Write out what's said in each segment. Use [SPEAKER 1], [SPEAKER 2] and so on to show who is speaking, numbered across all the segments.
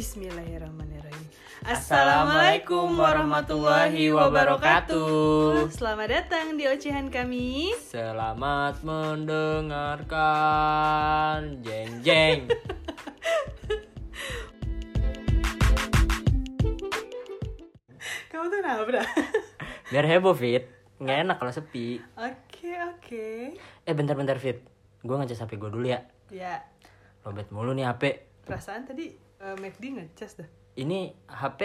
[SPEAKER 1] Bismillahirrahmanirrahim.
[SPEAKER 2] Assalamualaikum warahmatullahi wabarakatuh.
[SPEAKER 1] Selamat datang di ocehan kami.
[SPEAKER 2] Selamat mendengarkan jeng jeng.
[SPEAKER 1] Kamu tuh nabrak.
[SPEAKER 2] Biar heboh fit, nggak enak kalau sepi.
[SPEAKER 1] Oke oke.
[SPEAKER 2] Eh bentar-bentar fit, gue ngecas HP gue dulu ya.
[SPEAKER 1] Ya
[SPEAKER 2] Lobet mulu nih HP.
[SPEAKER 1] perasaan tadi uh, McD ngecas dah.
[SPEAKER 2] Ini HP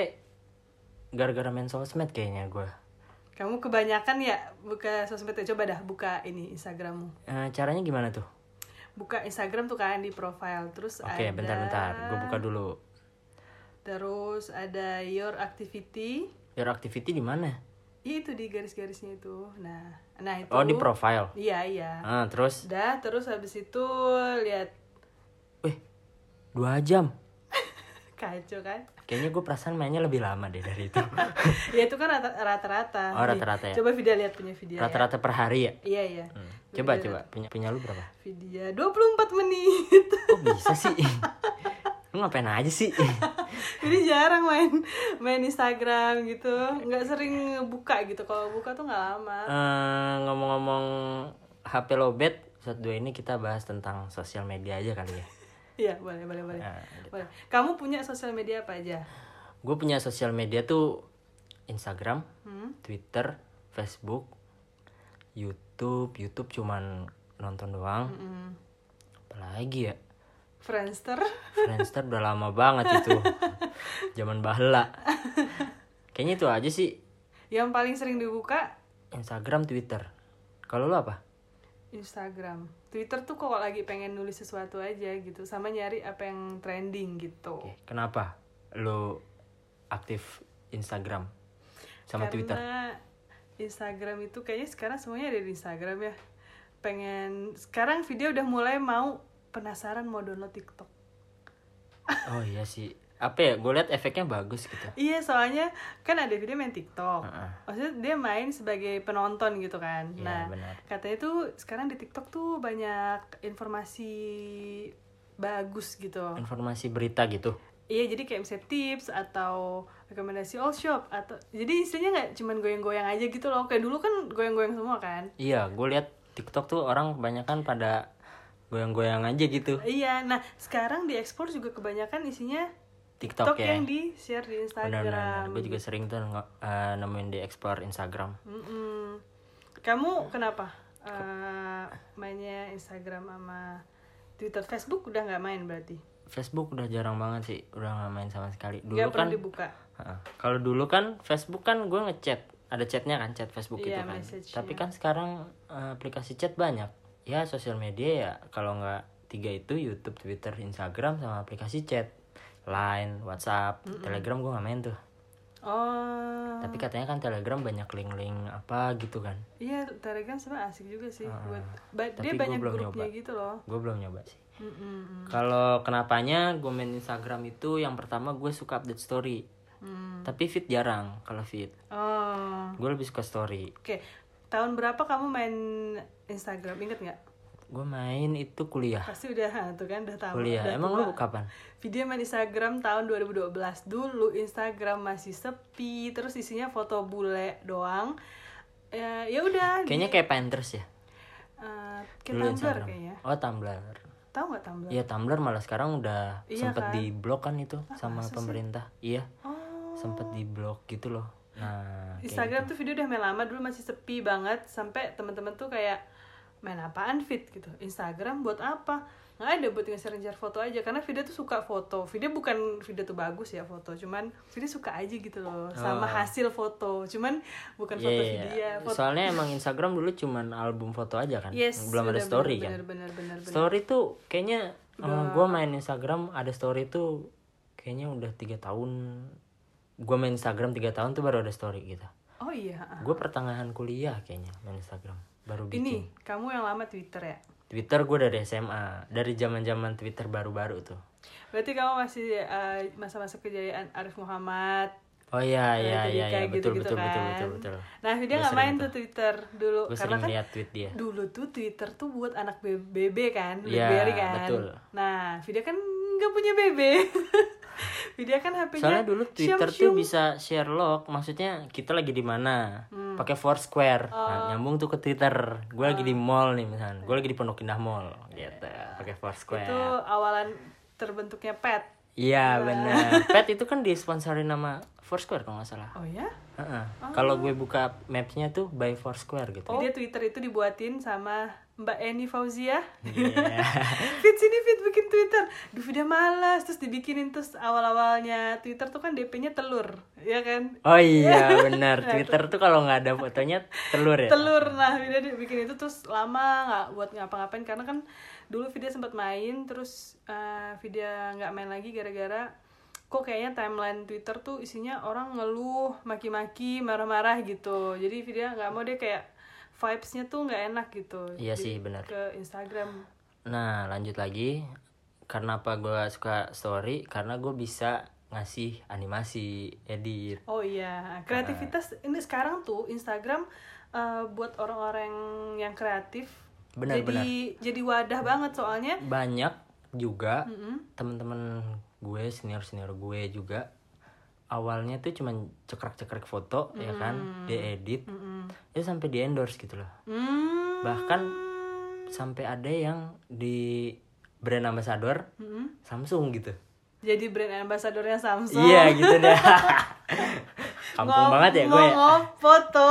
[SPEAKER 2] gara-gara main sosmed kayaknya gue.
[SPEAKER 1] Kamu kebanyakan ya buka sosmed ya. Coba dah buka ini Instagrammu.
[SPEAKER 2] Eh, caranya gimana tuh?
[SPEAKER 1] Buka Instagram tuh kan di profile terus
[SPEAKER 2] Oke,
[SPEAKER 1] ada.
[SPEAKER 2] bentar-bentar, gue buka dulu.
[SPEAKER 1] Terus ada your activity.
[SPEAKER 2] Your activity di mana?
[SPEAKER 1] Itu di garis-garisnya itu. Nah, nah itu.
[SPEAKER 2] Oh di profile.
[SPEAKER 1] Iya iya.
[SPEAKER 2] Ah terus,
[SPEAKER 1] Udah, terus habis itu lihat
[SPEAKER 2] wih dua jam.
[SPEAKER 1] Kacau kan?
[SPEAKER 2] Kayaknya gue perasaan mainnya lebih lama deh dari itu.
[SPEAKER 1] ya itu kan rata- rata-rata.
[SPEAKER 2] Oh, rata-rata ya.
[SPEAKER 1] Coba video lihat punya video
[SPEAKER 2] Rata-rata per hari ya?
[SPEAKER 1] ya. Iya iya.
[SPEAKER 2] Hmm. Coba coba punya punya lu berapa?
[SPEAKER 1] Video 24 menit.
[SPEAKER 2] Kok bisa sih? lu ngapain aja sih?
[SPEAKER 1] Jadi jarang main main Instagram gitu. nggak sering buka gitu. Kalau buka tuh nggak lama.
[SPEAKER 2] Eh, ngomong-ngomong HP lobet, saat dua ini kita bahas tentang sosial media aja kali ya.
[SPEAKER 1] Iya, boleh boleh boleh.
[SPEAKER 2] Nah,
[SPEAKER 1] Boleh. Kamu punya sosial media apa aja?
[SPEAKER 2] gue punya sosial media tuh Instagram,
[SPEAKER 1] Hmm?
[SPEAKER 2] Twitter, Facebook, YouTube. YouTube cuman nonton doang.
[SPEAKER 1] Mm.
[SPEAKER 2] Apalagi ya?
[SPEAKER 1] Friendster.
[SPEAKER 2] Friendster udah lama banget itu. Zaman bahla. Kayaknya itu aja sih
[SPEAKER 1] Yang paling sering dibuka
[SPEAKER 2] Instagram, Twitter. Kalau lu apa?
[SPEAKER 1] Instagram. Twitter tuh kok lagi pengen nulis sesuatu aja gitu, sama nyari apa yang trending gitu.
[SPEAKER 2] Oke, kenapa lu aktif Instagram sama Twitter?
[SPEAKER 1] Karena Instagram itu kayaknya sekarang semuanya ada di Instagram ya. Pengen sekarang video udah mulai mau penasaran mau download TikTok.
[SPEAKER 2] Oh iya sih. Apa ya? Gue liat efeknya bagus gitu.
[SPEAKER 1] Iya, soalnya kan ada video main TikTok.
[SPEAKER 2] Heeh.
[SPEAKER 1] Maksudnya dia main sebagai penonton gitu kan.
[SPEAKER 2] Iya,
[SPEAKER 1] nah,
[SPEAKER 2] benar.
[SPEAKER 1] katanya tuh sekarang di TikTok tuh banyak informasi bagus gitu.
[SPEAKER 2] Informasi berita gitu.
[SPEAKER 1] Iya jadi kayak misalnya tips atau rekomendasi all shop atau jadi istilahnya nggak cuman goyang-goyang aja gitu loh kayak dulu kan goyang-goyang semua kan
[SPEAKER 2] Iya, gue liat TikTok tuh orang kebanyakan pada goyang-goyang aja gitu.
[SPEAKER 1] iya nah sekarang di ekspor juga kebanyakan isinya
[SPEAKER 2] TikTok,
[SPEAKER 1] TikTok
[SPEAKER 2] ya.
[SPEAKER 1] yang di share di. Instagram
[SPEAKER 2] Gue juga sering tuh eh, nemuin di explore Instagram.
[SPEAKER 1] Mm-mm. kamu kenapa eh, mainnya Instagram sama Twitter Facebook udah nggak main berarti
[SPEAKER 2] Facebook udah jarang banget sih, udah nggak main sama sekali. Dulu
[SPEAKER 1] nggak
[SPEAKER 2] kan
[SPEAKER 1] dibuka
[SPEAKER 2] Heeh. Kalau dulu kan Facebook kan gue ngechat, ada chatnya kan chat Facebook
[SPEAKER 1] Iya,
[SPEAKER 2] gitu kan.
[SPEAKER 1] message-nya.
[SPEAKER 2] Tapi kan sekarang eh, aplikasi chat banyak. Ya sosial media ya kalau nggak tiga itu YouTube, Twitter, Instagram sama aplikasi chat, Line, WhatsApp, Telegram gue nggak main tuh.
[SPEAKER 1] oh
[SPEAKER 2] Tapi katanya kan Telegram banyak link-link apa gitu kan.
[SPEAKER 1] iya Telegram sebenarnya asik juga sih buat ba-
[SPEAKER 2] Tapi
[SPEAKER 1] dia banyak
[SPEAKER 2] belum
[SPEAKER 1] grupnya
[SPEAKER 2] nyoba.
[SPEAKER 1] gitu loh
[SPEAKER 2] Gue belum nyoba sih.
[SPEAKER 1] Mm-mm.
[SPEAKER 2] Kalau kenapanya gue main Instagram itu yang pertama gue suka update story.
[SPEAKER 1] Hmm.
[SPEAKER 2] Tapi feed jarang kalau feed.
[SPEAKER 1] Oh,
[SPEAKER 2] Gue lebih suka story.
[SPEAKER 1] oke. Tahun berapa kamu main Instagram? Ingat nggak?
[SPEAKER 2] Gue main itu kuliah.
[SPEAKER 1] Pasti udah tuh kan udah tahu.
[SPEAKER 2] Kuliah.
[SPEAKER 1] udah
[SPEAKER 2] Emang
[SPEAKER 1] tua.
[SPEAKER 2] lu kapan?
[SPEAKER 1] Video main Instagram tahun 2012. Dulu Instagram masih sepi, terus isinya foto bule doang. Ya, ya udah.
[SPEAKER 2] Kayaknya kayak Pinterest ya.
[SPEAKER 1] Eh, kayak
[SPEAKER 2] Dulu
[SPEAKER 1] Tumblr
[SPEAKER 2] Instagram.
[SPEAKER 1] kayaknya.
[SPEAKER 2] Oh Tumblr.
[SPEAKER 1] Tahu nggak Tumblr?
[SPEAKER 2] Iya Tumblr malah sekarang udah
[SPEAKER 1] Iya
[SPEAKER 2] sempet
[SPEAKER 1] kan?
[SPEAKER 2] di blok kan itu sama pemerintah. Iya.
[SPEAKER 1] Oh.
[SPEAKER 2] Sempet di blok gitu loh. Nah.
[SPEAKER 1] Instagram tuh video udah main lama dulu masih sepi banget sampai teman-teman tuh kayak main apaan fit gitu Instagram buat apa nggak ada buat nge-share foto aja karena video tuh suka foto video bukan video tuh bagus ya foto cuman video suka aja gitu loh sama
[SPEAKER 2] Oh.
[SPEAKER 1] hasil foto cuman bukan
[SPEAKER 2] Iya,
[SPEAKER 1] foto video
[SPEAKER 2] iya.
[SPEAKER 1] foto
[SPEAKER 2] Soalnya emang Instagram dulu cuman album foto aja kan.
[SPEAKER 1] yes
[SPEAKER 2] Belum ada
[SPEAKER 1] bener,
[SPEAKER 2] story
[SPEAKER 1] bener,
[SPEAKER 2] kan.
[SPEAKER 1] bener bener bener
[SPEAKER 2] Story tuh kayaknya gue main Instagram ada story tuh kayaknya udah tiga tahun. Gue main Instagram tiga tahun tuh baru ada story gitu.
[SPEAKER 1] oh iya.
[SPEAKER 2] Gue pertengahan kuliah kayaknya main Instagram baru bikin.
[SPEAKER 1] ini kamu yang lama Twitter ya
[SPEAKER 2] Twitter gue dari SMA, dari zaman zaman Twitter baru-baru tuh.
[SPEAKER 1] berarti kamu masih eh, masa-masa kejayaan Arif Muhammad
[SPEAKER 2] Oh iya
[SPEAKER 1] Raditya
[SPEAKER 2] iya iya iya betul
[SPEAKER 1] gitu-gitu
[SPEAKER 2] betul betul
[SPEAKER 1] kan.
[SPEAKER 2] betul betul.
[SPEAKER 1] Nah, dia
[SPEAKER 2] Gua
[SPEAKER 1] nggak main
[SPEAKER 2] tuh.
[SPEAKER 1] tuh Twitter dulu
[SPEAKER 2] Gue
[SPEAKER 1] karena kan
[SPEAKER 2] lihat tweet dia.
[SPEAKER 1] dulu tuh Twitter tuh buat anak BB kan,
[SPEAKER 2] Iya,
[SPEAKER 1] BlackBerry kan.
[SPEAKER 2] betul.
[SPEAKER 1] Nah, video kan nggak punya BB. Vidya kan HP-nya
[SPEAKER 2] Soalnya dulu Twitter tuh
[SPEAKER 1] syum-syum.
[SPEAKER 2] bisa share log, maksudnya kita lagi di mana,
[SPEAKER 1] Hmm.
[SPEAKER 2] Pakai Foursquare,
[SPEAKER 1] Oh.
[SPEAKER 2] nah, nyambung tuh ke Twitter. Gue lagi di mall nih misalnya, gue lagi di Pondok Indah Mall, gitu, pakai Foursquare.
[SPEAKER 1] itu awalan terbentuknya pet
[SPEAKER 2] Iya benar. Pet itu kan disponsori nama Foursquare kalau nggak salah.
[SPEAKER 1] oh ya
[SPEAKER 2] Heeh. Kalau gue buka mapsnya tuh by Foursquare gitu.
[SPEAKER 1] Jadi Twitter itu dibuatin sama Mbak Eni Fauzia.
[SPEAKER 2] Iya.
[SPEAKER 1] fit sini fit bikin Twitter. Duh udah malas terus dibikinin terus awal-awalnya Twitter tuh kan DP-nya telur, ya kan?
[SPEAKER 2] Oh iya benar. Twitter tuh kalau nggak ada fotonya telur ya.
[SPEAKER 1] Telur nah Vida bikin itu terus lama nggak buat ngapa-ngapain karena kan dulu Vida sempat main terus eh Vida nggak main lagi gara-gara kok kayaknya timeline Twitter tuh isinya orang ngeluh, maki-maki, marah-marah gitu. Jadi Vida nggak mau deh kayak vibes-nya tuh nggak enak gitu.
[SPEAKER 2] Iya
[SPEAKER 1] Jadi
[SPEAKER 2] sih, benar.
[SPEAKER 1] Ke Instagram.
[SPEAKER 2] Nah lanjut lagi. Karena apa gue suka story? Karena gue bisa ngasih animasi, edit.
[SPEAKER 1] Oh iya, kreativitas ini sekarang tuh Instagram eh, buat orang-orang yang kreatif.
[SPEAKER 2] Benar,
[SPEAKER 1] jadi jadi wadah banget soalnya.
[SPEAKER 2] Banyak juga
[SPEAKER 1] Mm-mm.
[SPEAKER 2] temen-temen gue senior senior gue juga awalnya tuh cuman cekrek-cekrek foto ya kan diedit
[SPEAKER 1] Mm-mm.
[SPEAKER 2] Itu sampai di endorse gitu loh
[SPEAKER 1] Hmm.
[SPEAKER 2] bahkan sampai ada yang di brand ambassador
[SPEAKER 1] Mm-mm.
[SPEAKER 2] Samsung gitu
[SPEAKER 1] Jadi brand ambassadornya Samsung.
[SPEAKER 2] iya gitu deh kampung banget ya gue ya
[SPEAKER 1] foto.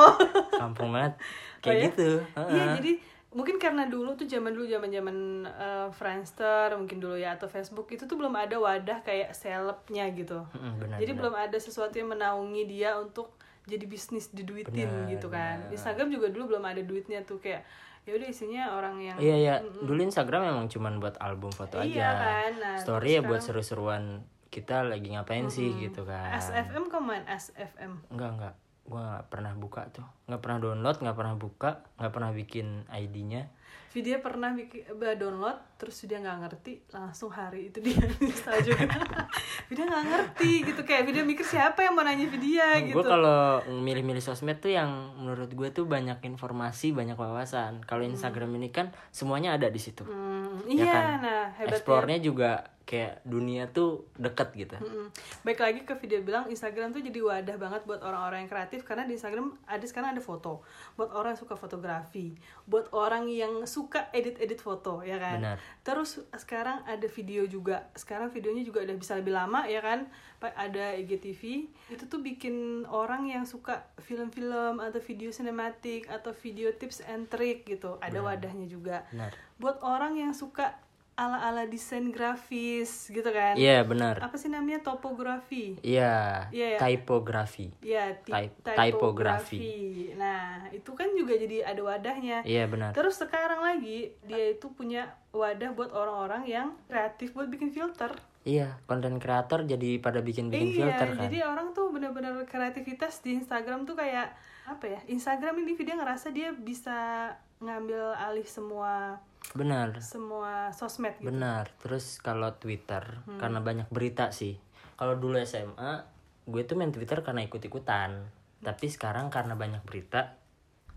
[SPEAKER 2] kampung banget kayak
[SPEAKER 1] Oh ya?
[SPEAKER 2] gitu
[SPEAKER 1] Iya,
[SPEAKER 2] Heeh.
[SPEAKER 1] jadi mungkin karena dulu tuh zaman dulu zaman zaman eh, Friendster mungkin dulu ya atau Facebook itu tuh belum ada wadah kayak selebnya gitu.
[SPEAKER 2] Mm-mm, benar
[SPEAKER 1] Jadi
[SPEAKER 2] benar.
[SPEAKER 1] belum ada sesuatu yang menaungi dia untuk jadi bisnis diduitin
[SPEAKER 2] Benar,
[SPEAKER 1] gitu kan. Instagram juga dulu belum ada duitnya tuh kayak ya udah isinya orang yang
[SPEAKER 2] iya iya. Dulu Instagram emang cuman buat album foto
[SPEAKER 1] Iya
[SPEAKER 2] aja.
[SPEAKER 1] kan, nah,
[SPEAKER 2] story ya buat seru-seruan kita lagi ngapain sih gitu kan.
[SPEAKER 1] SFM main SFM.
[SPEAKER 2] enggak enggak gua nggak pernah buka tuh nggak pernah download nggak pernah buka nggak pernah bikin ID-nya
[SPEAKER 1] Video pernah bikin bah, download terus dia nggak ngerti langsung hari itu dia install juga. video nggak ngerti gitu kayak video mikir siapa yang mau nanya video gitu.
[SPEAKER 2] gue kalau milih-milih sosmed tuh yang menurut gue tuh banyak informasi banyak wawasan kalau Instagram ini kan semuanya ada di situ
[SPEAKER 1] Hmm,
[SPEAKER 2] Ya
[SPEAKER 1] iya,
[SPEAKER 2] kan?
[SPEAKER 1] nah hebatnya.
[SPEAKER 2] explore-nya juga kayak dunia tuh deket gitu
[SPEAKER 1] Mm-mm. Baik lagi ke video bilang Instagram tuh jadi wadah banget buat orang-orang yang kreatif karena di Instagram ada sekarang ada foto buat orang yang suka fotografi, buat orang yang suka edit-edit foto ya kan.
[SPEAKER 2] Benar.
[SPEAKER 1] Terus sekarang ada video juga. Sekarang videonya juga udah bisa lebih lama ya kan. Ada IGTV. Itu tuh bikin orang yang suka film-film atau video sinematik atau video tips and trick gitu. Ada wadahnya juga.
[SPEAKER 2] benar
[SPEAKER 1] Buat orang yang suka ala-ala desain grafis gitu kan.
[SPEAKER 2] iya benar
[SPEAKER 1] Apa sih namanya topografi?
[SPEAKER 2] iya
[SPEAKER 1] Iya, iya.
[SPEAKER 2] typography
[SPEAKER 1] Ya, ti-
[SPEAKER 2] Typ-
[SPEAKER 1] typography. Nah, itu kan juga jadi ada wadahnya.
[SPEAKER 2] iya benar
[SPEAKER 1] Terus sekarang lagi dia itu punya wadah buat orang-orang yang kreatif buat bikin filter.
[SPEAKER 2] iya konten kreator jadi pada bikin-bikin
[SPEAKER 1] iya,
[SPEAKER 2] filter kan
[SPEAKER 1] jadi orang tuh bener-bener kreativitas di Instagram tuh kayak apa ya? Instagram ini dia ngerasa dia bisa ngambil alih semua
[SPEAKER 2] benar
[SPEAKER 1] semua sosmed gitu.
[SPEAKER 2] Benar. Terus kalau Twitter
[SPEAKER 1] Hmm.
[SPEAKER 2] karena banyak berita sih. Kalau dulu SMA, gue tuh main Twitter karena ikut-ikutan. Tapi sekarang karena banyak berita,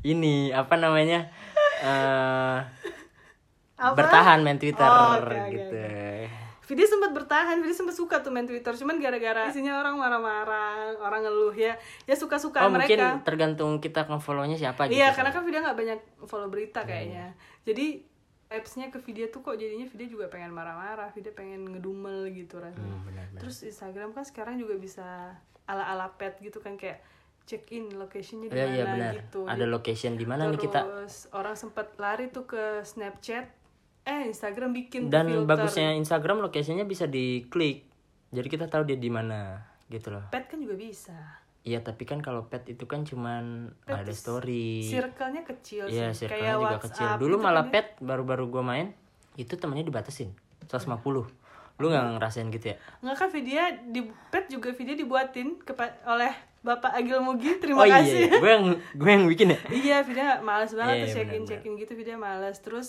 [SPEAKER 2] ini apa namanya? eh
[SPEAKER 1] Apa?
[SPEAKER 2] bertahan main Twitter
[SPEAKER 1] Oh, oke,
[SPEAKER 2] gitu.
[SPEAKER 1] Video sempat bertahan, Video sempat suka tuh main Twitter, cuman gara-gara isinya orang marah-marah, orang ngeluh ya, ya suka-suka
[SPEAKER 2] Oh, mungkin
[SPEAKER 1] mereka.
[SPEAKER 2] tergantung kita nge-follow-nya siapa gitu.
[SPEAKER 1] Iya, karena kan video nggak banyak follow berita kayaknya. Jadi apps-nya ke video tuh kok jadinya video juga pengen marah-marah, video pengen ngedumel gitu rasanya.
[SPEAKER 2] Hmm, benar, benar.
[SPEAKER 1] Terus Instagram kan sekarang juga bisa ala-ala pet gitu kan kayak check in location-nya di mana
[SPEAKER 2] iya benar.
[SPEAKER 1] gitu.
[SPEAKER 2] Ada location di mana nih kita.
[SPEAKER 1] Terus orang sempat lari tuh ke Snapchat, eh Instagram bikin tuh
[SPEAKER 2] Dan
[SPEAKER 1] filter.
[SPEAKER 2] bagusnya Instagram location-nya bisa diklik. Jadi kita tahu dia di mana gitu loh.
[SPEAKER 1] pet kan juga bisa.
[SPEAKER 2] Iya, tapi kan kalau pet itu kan cuman
[SPEAKER 1] Pet
[SPEAKER 2] ada
[SPEAKER 1] tuh
[SPEAKER 2] story.
[SPEAKER 1] Circle-nya kecil
[SPEAKER 2] Iya,
[SPEAKER 1] sih,
[SPEAKER 2] circle-nya
[SPEAKER 1] kayak
[SPEAKER 2] juga
[SPEAKER 1] WhatsApp
[SPEAKER 2] kecil. Dulu
[SPEAKER 1] gitu
[SPEAKER 2] malah
[SPEAKER 1] kan
[SPEAKER 2] pet baru-baru gua main itu temennya dibatasin 150. Lu nggak ngerasain gitu ya?
[SPEAKER 1] Nggak kan video di pet juga video dibuatin kepa- oleh Bapak Agil Mugi, terima
[SPEAKER 2] oh iya,
[SPEAKER 1] kasih.
[SPEAKER 2] iya. gue yang gue yang bikin ya.
[SPEAKER 1] iya, video males banget
[SPEAKER 2] Iya,
[SPEAKER 1] tuh
[SPEAKER 2] iya,
[SPEAKER 1] check in
[SPEAKER 2] benar,
[SPEAKER 1] check in gitu video males. Terus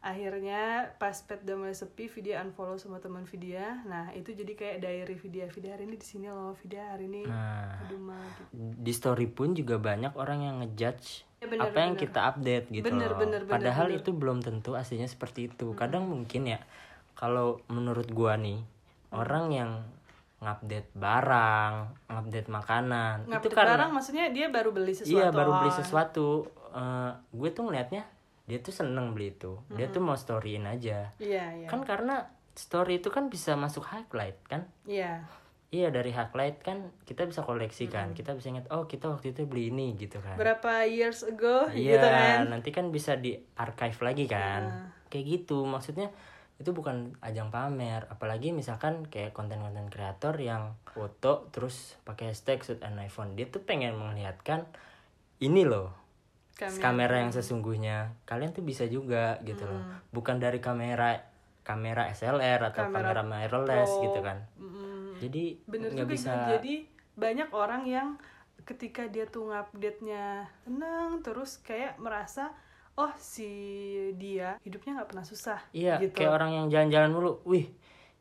[SPEAKER 1] akhirnya pas pet udah mulai sepi, video unfollow sama teman video. Nah itu jadi kayak diary video. Video hari ini di sini loh, video hari ini
[SPEAKER 2] Nah,
[SPEAKER 1] aduh mah gitu.
[SPEAKER 2] di story pun juga banyak orang yang ngejudge
[SPEAKER 1] Ya, benar,
[SPEAKER 2] apa yang
[SPEAKER 1] benar.
[SPEAKER 2] kita update gitu
[SPEAKER 1] Benar,
[SPEAKER 2] loh.
[SPEAKER 1] benar, benar,
[SPEAKER 2] Padahal
[SPEAKER 1] benar.
[SPEAKER 2] itu belum tentu aslinya seperti itu. Kadang mungkin ya kalau menurut gua nih orang yang ngupdate barang ngupdate makanan itu
[SPEAKER 1] Ngupdate
[SPEAKER 2] karena
[SPEAKER 1] barang maksudnya dia baru beli sesuatu
[SPEAKER 2] iya baru beli
[SPEAKER 1] Oh.
[SPEAKER 2] sesuatu Eh, gue tuh ngeliatnya dia tuh seneng beli itu. Dia tuh mau storyin aja.
[SPEAKER 1] Iya iya.
[SPEAKER 2] Kan karena story itu kan bisa masuk highlight kan?
[SPEAKER 1] Iya.
[SPEAKER 2] Iya dari highlight kan kita bisa koleksi kan. Kita bisa ingat oh kita waktu itu beli ini gitu kan.
[SPEAKER 1] Berapa years ago?
[SPEAKER 2] Iya,
[SPEAKER 1] gitu kan?
[SPEAKER 2] nanti kan bisa di archive lagi kan. Kayak gitu. Maksudnya itu bukan ajang pamer, apalagi misalkan kayak konten-konten kreator yang foto terus pakai hashtag shoot an iPhone. Dia tuh pengen melihatkan ini loh.
[SPEAKER 1] Kamera.
[SPEAKER 2] Kamera yang sesungguhnya. Kalian tuh bisa juga gitu loh. Bukan dari kamera kamera SLR atau
[SPEAKER 1] Kamera
[SPEAKER 2] kamera, mirrorless
[SPEAKER 1] pro.
[SPEAKER 2] gitu kan.
[SPEAKER 1] Mm-mm.
[SPEAKER 2] Jadi nggak bisa
[SPEAKER 1] gitu. jadi banyak orang yang ketika dia tuh ngupdate nya tenang terus kayak merasa oh si dia hidupnya nggak pernah susah
[SPEAKER 2] Iya,
[SPEAKER 1] gitu
[SPEAKER 2] kayak orang yang jalan-jalan mulu. Wih,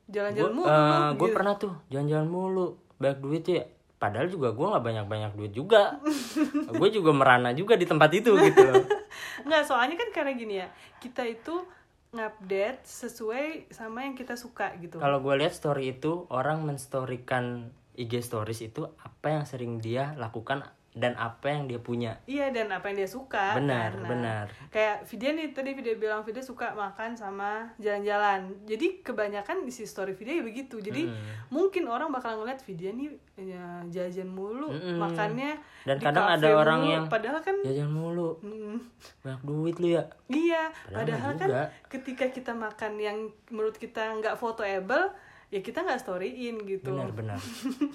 [SPEAKER 1] jalan-jalan mulu
[SPEAKER 2] gue
[SPEAKER 1] gitu.
[SPEAKER 2] pernah tuh jalan-jalan mulu banyak duit ya padahal juga gue nggak banyak-banyak duit juga. Gue juga merana juga di tempat itu gitu
[SPEAKER 1] nggak soalnya kan karena gini ya kita itu ngupdate sesuai sama yang kita suka gitu.
[SPEAKER 2] Kalau gue lihat story itu orang menstorikan IG stories itu apa yang sering dia lakukan dan apa yang dia punya
[SPEAKER 1] Iya dan apa yang dia suka
[SPEAKER 2] Benar,
[SPEAKER 1] karena
[SPEAKER 2] benar.
[SPEAKER 1] Kayak video nih tadi video bilang video suka makan sama jalan-jalan. Jadi kebanyakan isi story video ya begitu. Jadi mungkin orang bakal ngeliat video nih ya, jajan mulu,
[SPEAKER 2] Mm-mm.
[SPEAKER 1] makannya
[SPEAKER 2] Dan
[SPEAKER 1] di
[SPEAKER 2] kadang ada orang
[SPEAKER 1] mulu.
[SPEAKER 2] yang
[SPEAKER 1] padahal kan
[SPEAKER 2] jajan mulu
[SPEAKER 1] mm,
[SPEAKER 2] banyak duit lu ya
[SPEAKER 1] iya,
[SPEAKER 2] Padahal
[SPEAKER 1] padahal kan
[SPEAKER 2] juga.
[SPEAKER 1] ketika kita makan yang menurut kita nggak fotoable, ya kita nggak storyin gitu.
[SPEAKER 2] benar-benar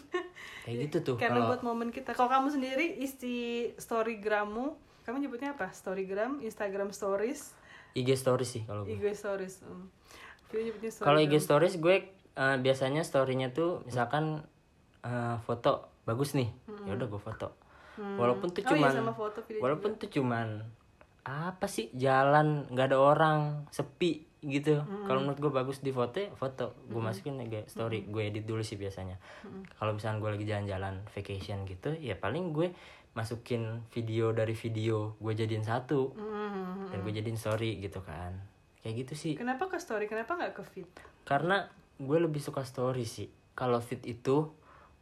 [SPEAKER 2] kayak gitu tuh
[SPEAKER 1] Karena
[SPEAKER 2] kalau
[SPEAKER 1] buat momen kita. Kalau kamu sendiri isi storygramu, kamu nyebutnya apa? Storygram, Instagram Stories,
[SPEAKER 2] IG stories sih kalau
[SPEAKER 1] IG Stories. Hmm.
[SPEAKER 2] Kalau IG stories gue eh, biasanya storynya tuh misalkan eh, foto bagus nih, ya udah gue foto. Walaupun tuh
[SPEAKER 1] Oh iya,
[SPEAKER 2] cuman,
[SPEAKER 1] sama foto video
[SPEAKER 2] walaupun tuh cuman apa sih jalan nggak ada orang sepi gitu. Kalau menurut gue bagus di foto, ya foto gue masukin IG story, gue edit dulu sih biasanya. Kalau misalnya gue lagi jalan-jalan vacation gitu, ya paling gue masukin video dari video gue jadiin satu
[SPEAKER 1] Hmm.
[SPEAKER 2] dan gue jadiin story gitu kan. Kayak gitu sih
[SPEAKER 1] Kenapa ke story? Kenapa nggak ke feed?
[SPEAKER 2] karena gue lebih suka story sih kalau fit itu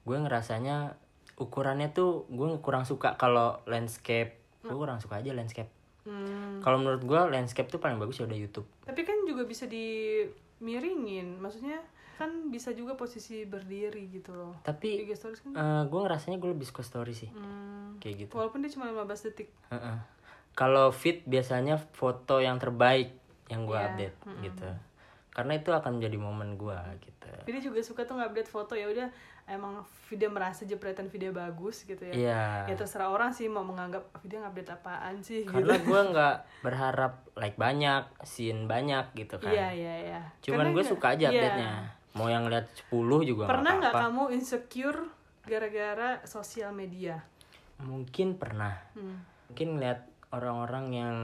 [SPEAKER 2] gue ngerasanya ukurannya tuh gue kurang suka kalau landscape gue kurang suka aja landscape
[SPEAKER 1] Hmm.
[SPEAKER 2] kalau menurut gue landscape tuh paling bagus ya udah YouTube
[SPEAKER 1] Tapi kan juga bisa dimiringin. Maksudnya kan bisa juga posisi berdiri gitu loh.
[SPEAKER 2] tapi
[SPEAKER 1] IG Stories kan.
[SPEAKER 2] eh, gue ngerasanya gue lebih suka story sih
[SPEAKER 1] Hmm.
[SPEAKER 2] kayak gitu
[SPEAKER 1] Walaupun dia cuma 15 detik.
[SPEAKER 2] Heeh. kalau fit biasanya foto yang terbaik yang gue
[SPEAKER 1] Iya,
[SPEAKER 2] update gitu karena itu akan menjadi momen gue gitu
[SPEAKER 1] Video juga suka tuh ngupdate foto ya udah emang video merasa jepretan video bagus gitu ya.
[SPEAKER 2] iya
[SPEAKER 1] Ya terserah orang sih mau menganggap video ngupdate apaan sih
[SPEAKER 2] karena
[SPEAKER 1] gitu.
[SPEAKER 2] gue nggak berharap like banyak scene banyak gitu kan
[SPEAKER 1] Iya iya iya.
[SPEAKER 2] Cuman
[SPEAKER 1] Karena
[SPEAKER 2] gue suka aja
[SPEAKER 1] iya.
[SPEAKER 2] update-nya. Mau yang lihat 10 juga
[SPEAKER 1] Pernah nggak kamu insecure gara-gara sosial media?
[SPEAKER 2] Mungkin pernah.
[SPEAKER 1] Hmm.
[SPEAKER 2] Mungkin ngeliat orang-orang yang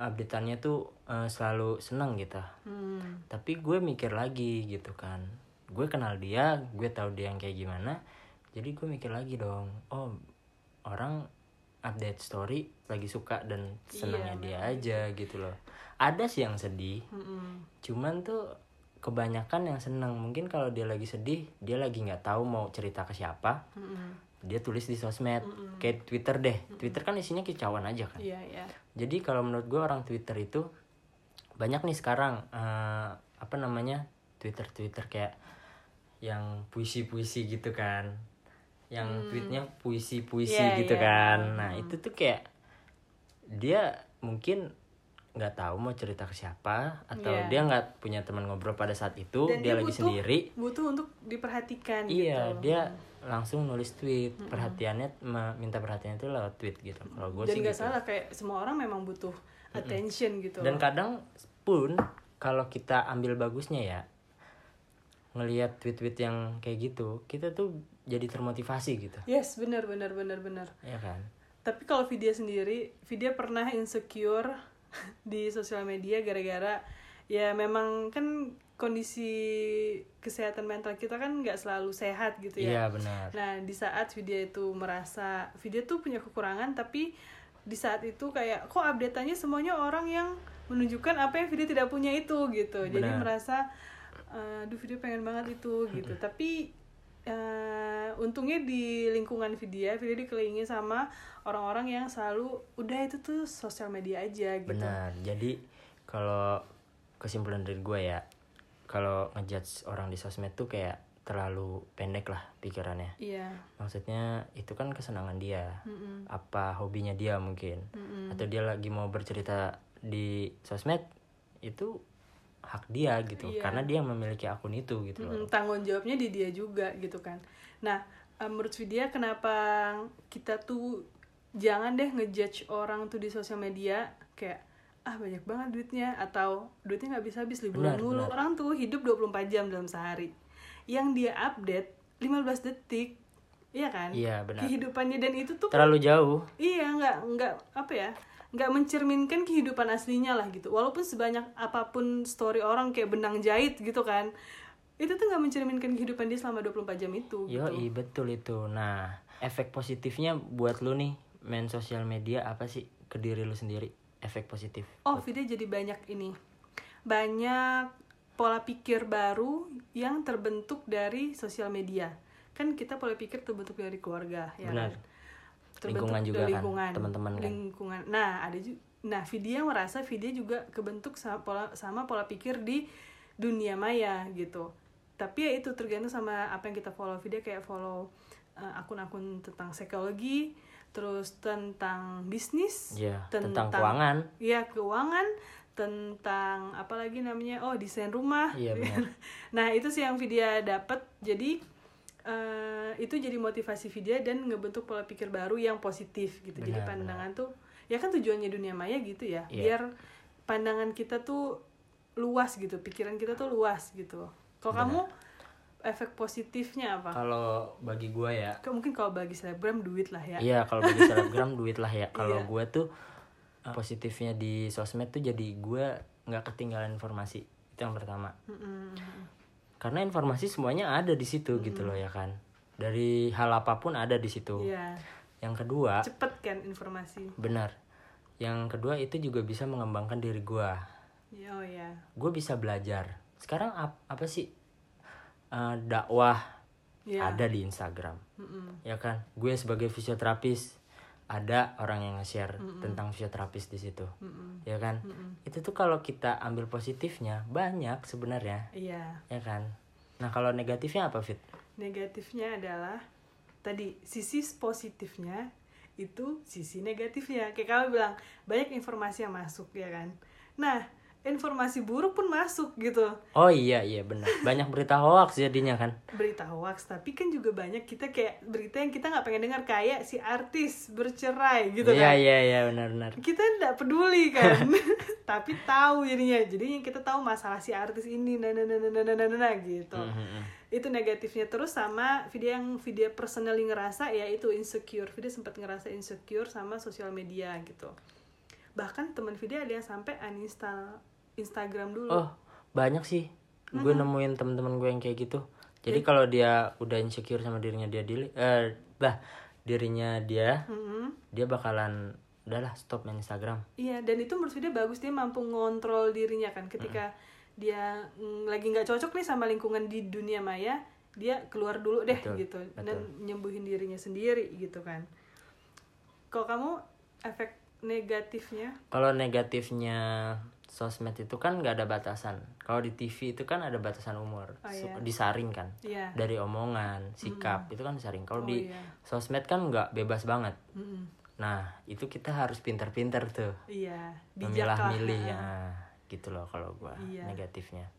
[SPEAKER 2] update-annya tuh eh, selalu seneng gitu.
[SPEAKER 1] Hmm.
[SPEAKER 2] Tapi gue mikir lagi gitu kan. Gue kenal dia, gue tahu dia yang kayak gimana. Jadi gue mikir lagi dong. Oh, orang update story lagi suka dan senangnya dia aja gitu loh. Ada sih yang sedih,
[SPEAKER 1] Mm-mm.
[SPEAKER 2] cuman tuh kebanyakan yang seneng mungkin kalau dia lagi sedih dia lagi nggak tahu mau cerita ke siapa
[SPEAKER 1] Mm-mm.
[SPEAKER 2] dia tulis di sosmed kayak Twitter deh Twitter kan isinya kicauan aja kan
[SPEAKER 1] Iya iya.
[SPEAKER 2] jadi kalau menurut gue orang Twitter itu banyak nih sekarang eh, apa namanya Twitter Twitter kayak yang puisi puisi gitu kan yang tweetnya puisi puisi
[SPEAKER 1] Hmm. Iya,
[SPEAKER 2] gitu
[SPEAKER 1] iya.
[SPEAKER 2] kan nah itu tuh kayak dia mungkin nggak tahu mau cerita ke siapa atau
[SPEAKER 1] Iya.
[SPEAKER 2] dia nggak punya teman ngobrol pada saat itu
[SPEAKER 1] Dan
[SPEAKER 2] dia,
[SPEAKER 1] dia
[SPEAKER 2] lagi
[SPEAKER 1] butuh-
[SPEAKER 2] sendiri
[SPEAKER 1] Butuh untuk diperhatikan
[SPEAKER 2] iya
[SPEAKER 1] gitu.
[SPEAKER 2] dia langsung nulis tweet perhatiannya me- minta perhatiannya itu lewat tweet gitu kalau gue sih
[SPEAKER 1] nggak
[SPEAKER 2] gitu
[SPEAKER 1] salah kayak semua orang memang butuh attention gitu.
[SPEAKER 2] dan kadang pun kalau kita ambil bagusnya ya ngelihat tweet-tweet yang kayak gitu kita tuh jadi termotivasi gitu
[SPEAKER 1] Yes, benar benar benar benar.
[SPEAKER 2] ya kan
[SPEAKER 1] Tapi kalau video sendiri, video pernah insecure di sosial media gara-gara ya memang kan kondisi kesehatan mental kita kan nggak selalu sehat gitu ya.
[SPEAKER 2] iya benar
[SPEAKER 1] Nah, di saat video itu merasa video tuh punya kekurangan tapi di saat itu kayak kok update-nya semuanya orang yang menunjukkan apa yang video tidak punya itu gitu. Jadi
[SPEAKER 2] Benar.
[SPEAKER 1] merasa "Eh, aduh video pengen banget itu gitu. Tapi eh, untungnya di lingkungan Vidya Vidya dikelilingi sama orang-orang yang selalu udah itu tuh sosial media aja gitu.
[SPEAKER 2] Benar. Jadi kalau kesimpulan dari gue ya kalau ngejudge orang di sosmed tuh kayak terlalu pendek lah pikirannya.
[SPEAKER 1] Iya.
[SPEAKER 2] Maksudnya itu kan kesenangan dia.
[SPEAKER 1] Mm-mm.
[SPEAKER 2] apa hobinya dia mungkin.
[SPEAKER 1] Mm-mm.
[SPEAKER 2] atau dia lagi mau bercerita di sosmed itu hak dia gitu
[SPEAKER 1] Iya.
[SPEAKER 2] karena dia memiliki akun itu gitu loh.
[SPEAKER 1] Tanggung jawabnya di dia juga gitu kan. Nah eh, menurut Vidya kenapa kita tuh jangan deh ngejudge orang tuh di sosial media kayak ah banyak banget duitnya atau duitnya nggak bisa habis liburan
[SPEAKER 2] benar.
[SPEAKER 1] orang tuh hidup 24 jam dalam sehari. Yang dia update 15 detik iya kan?
[SPEAKER 2] Iya benar.
[SPEAKER 1] Kehidupannya dan itu tuh
[SPEAKER 2] terlalu jauh.
[SPEAKER 1] Iya nggak nggak apa ya nggak mencerminkan kehidupan aslinya lah gitu. Walaupun sebanyak apa pun story orang kayak benang jahit gitu kan itu tuh nggak mencerminkan kehidupan dia selama 24 jam itu
[SPEAKER 2] yo
[SPEAKER 1] gitu
[SPEAKER 2] betul itu. Nah efek positifnya buat lu nih main sosial media apa sih ke diri lu sendiri efek positif?
[SPEAKER 1] Oh video jadi banyak ini. Banyak pola pikir baru yang terbentuk dari sosial media. Kan kita pola pikir terbentuk dari keluarga ya
[SPEAKER 2] Benar.
[SPEAKER 1] kan terbentuk
[SPEAKER 2] Lingkungan juga
[SPEAKER 1] dari
[SPEAKER 2] kan,
[SPEAKER 1] lingkungan
[SPEAKER 2] teman-teman kan.
[SPEAKER 1] lingkungan. Nah ada juga nah video merasa video juga kebentuk sama pola sama pola pikir di dunia maya gitu. Tapi ya itu tergantung sama apa yang kita follow. Video kayak follow uh, akun-akun tentang psikologi terus tentang bisnis
[SPEAKER 2] ya tentang keuangan.
[SPEAKER 1] Iya keuangan tentang apa lagi namanya? Oh desain rumah.
[SPEAKER 2] Iya, benar.
[SPEAKER 1] nah itu sih yang Vidya dapat jadi eh, itu jadi motivasi Vidya dan ngebentuk pola pikir baru yang positif gitu jadi
[SPEAKER 2] Benar,
[SPEAKER 1] pandangan tuh ya kan tujuannya dunia maya gitu ya
[SPEAKER 2] Iya.
[SPEAKER 1] biar pandangan kita tuh luas gitu pikiran kita tuh luas gitu kalau kamu efek positifnya apa
[SPEAKER 2] kalau bagi gua ya
[SPEAKER 1] mungkin kalau bagi selebgram duit lah ya
[SPEAKER 2] Iya kalau bagi selebgram duit lah ya. Kalau
[SPEAKER 1] Iya.
[SPEAKER 2] gue tuh uh, positifnya di sosmed tuh jadi gue nggak ketinggalan informasi itu yang pertama.
[SPEAKER 1] Mm-mm.
[SPEAKER 2] Karena informasi semuanya ada di situ gitu loh ya kan. Dari hal apa pun ada di situ.
[SPEAKER 1] iya
[SPEAKER 2] Yang kedua
[SPEAKER 1] cepet kan informasi
[SPEAKER 2] benar. Yang kedua itu juga bisa mengembangkan diri gue.
[SPEAKER 1] Ya, oh ya
[SPEAKER 2] Gue bisa belajar. Sekarang ap- apa sih uh, dakwah
[SPEAKER 1] Iya.
[SPEAKER 2] ada di Instagram.
[SPEAKER 1] Mm-mm.
[SPEAKER 2] ya kan gue sebagai fisioterapis ada orang yang nge-share tentang fisioterapis di situ
[SPEAKER 1] Mm-mm.
[SPEAKER 2] ya kan
[SPEAKER 1] Mm-mm.
[SPEAKER 2] itu tuh kalau kita ambil positifnya banyak sebenarnya
[SPEAKER 1] Iya,
[SPEAKER 2] ya kan nah kalau negatifnya apa fit
[SPEAKER 1] negatifnya adalah tadi sisi positifnya itu sisi negatifnya. Kayak kamu bilang banyak informasi yang masuk ya kan. Nah informasi buruk pun masuk gitu.
[SPEAKER 2] Oh iya iya benar. Banyak berita hoax jadinya kan?
[SPEAKER 1] Berita hoax tapi kan juga banyak kita kayak berita yang kita nggak pengen dengar kayak si artis bercerai gitu
[SPEAKER 2] iya
[SPEAKER 1] kan?
[SPEAKER 2] iya iya benar benar.
[SPEAKER 1] Kita nggak peduli kan? Tapi tahu jadinya. Jadi yang kita tahu masalah si artis ini nah nah nah nah nah nah, nah, nah, gitu.
[SPEAKER 2] Mhm.
[SPEAKER 1] itu negatifnya terus sama video yang video personally ngerasa ya itu insecure. Video sempat ngerasa insecure sama sosial media gitu. Bahkan teman video ada yang sampai uninstall Instagram dulu.
[SPEAKER 2] Oh banyak sih. Gue nemuin teman-teman gue yang kayak gitu. Jadi kalau dia udah insecure sama dirinya dia dili eh bah dirinya dia
[SPEAKER 1] Mm-mm.
[SPEAKER 2] dia bakalan udahlah stop main Instagram.
[SPEAKER 1] Iya, dan itu menurut dia bagus dia mampu ngontrol dirinya kan. Ketika dia mm, lagi nggak cocok nih sama lingkungan di dunia maya, dia keluar dulu deh
[SPEAKER 2] Betul,
[SPEAKER 1] gitu. Dan nyembuhin dirinya sendiri gitu kan. Kalau kamu efek negatifnya,
[SPEAKER 2] Kalau negatifnya sosmed itu kan nggak ada batasan. Kalau di TV itu kan ada batasan umur,
[SPEAKER 1] Oh, iya.
[SPEAKER 2] disaring kan.
[SPEAKER 1] iya.
[SPEAKER 2] Dari omongan, sikap itu kan disaring. Kalau
[SPEAKER 1] Oh,
[SPEAKER 2] di
[SPEAKER 1] iya.
[SPEAKER 2] sosmed kan nggak bebas banget.
[SPEAKER 1] Mm-mm.
[SPEAKER 2] Nah itu kita harus pinter-pinter tuh,
[SPEAKER 1] Iya, lah.
[SPEAKER 2] memilah-milih ya, gitu loh kalau gua
[SPEAKER 1] Iya.
[SPEAKER 2] negatifnya.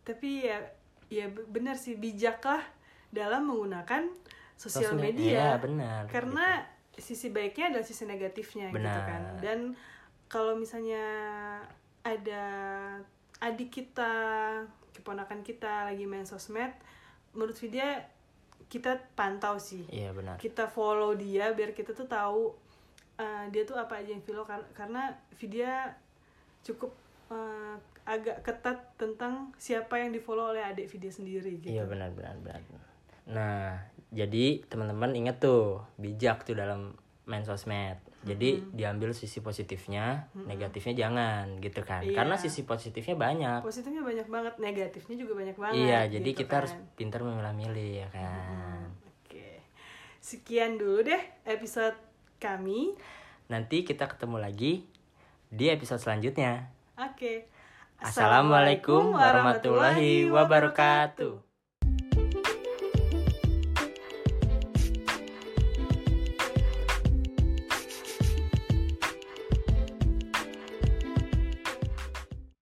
[SPEAKER 1] Tapi ya, ya be- benar sih bijaklah dalam menggunakan sosial
[SPEAKER 2] Sosmed, iya,
[SPEAKER 1] media.
[SPEAKER 2] benar,
[SPEAKER 1] Karena sisi baiknya adalah sisi negatifnya gitu
[SPEAKER 2] Benar.
[SPEAKER 1] kan. Dan kalau misalnya ada adik kita, keponakan kita lagi main sosmed, menurut dia kita pantau sih.
[SPEAKER 2] Iya benar.
[SPEAKER 1] Kita follow dia biar kita tuh tahu uh, dia tuh apa aja yang follow kar- karena video cukup uh, agak ketat tentang siapa yang di follow oleh adik video sendiri gitu.
[SPEAKER 2] Iya benar benar benar. Nah jadi teman-teman inget tuh bijak tuh dalam main sosmed. Jadi diambil sisi positifnya negatifnya jangan gitu kan.
[SPEAKER 1] Iya.
[SPEAKER 2] karena sisi positifnya banyak.
[SPEAKER 1] Positifnya banyak banget negatifnya juga banyak banget
[SPEAKER 2] iya jadi
[SPEAKER 1] gitu
[SPEAKER 2] kita harus
[SPEAKER 1] kan.
[SPEAKER 2] pintar memilah-milih ya kan.
[SPEAKER 1] Oke. Sekian dulu deh episode kami.
[SPEAKER 2] Nanti kita ketemu lagi di episode selanjutnya.
[SPEAKER 1] Oke.
[SPEAKER 2] Assalamualaikum warahmatullahi wabarakatuh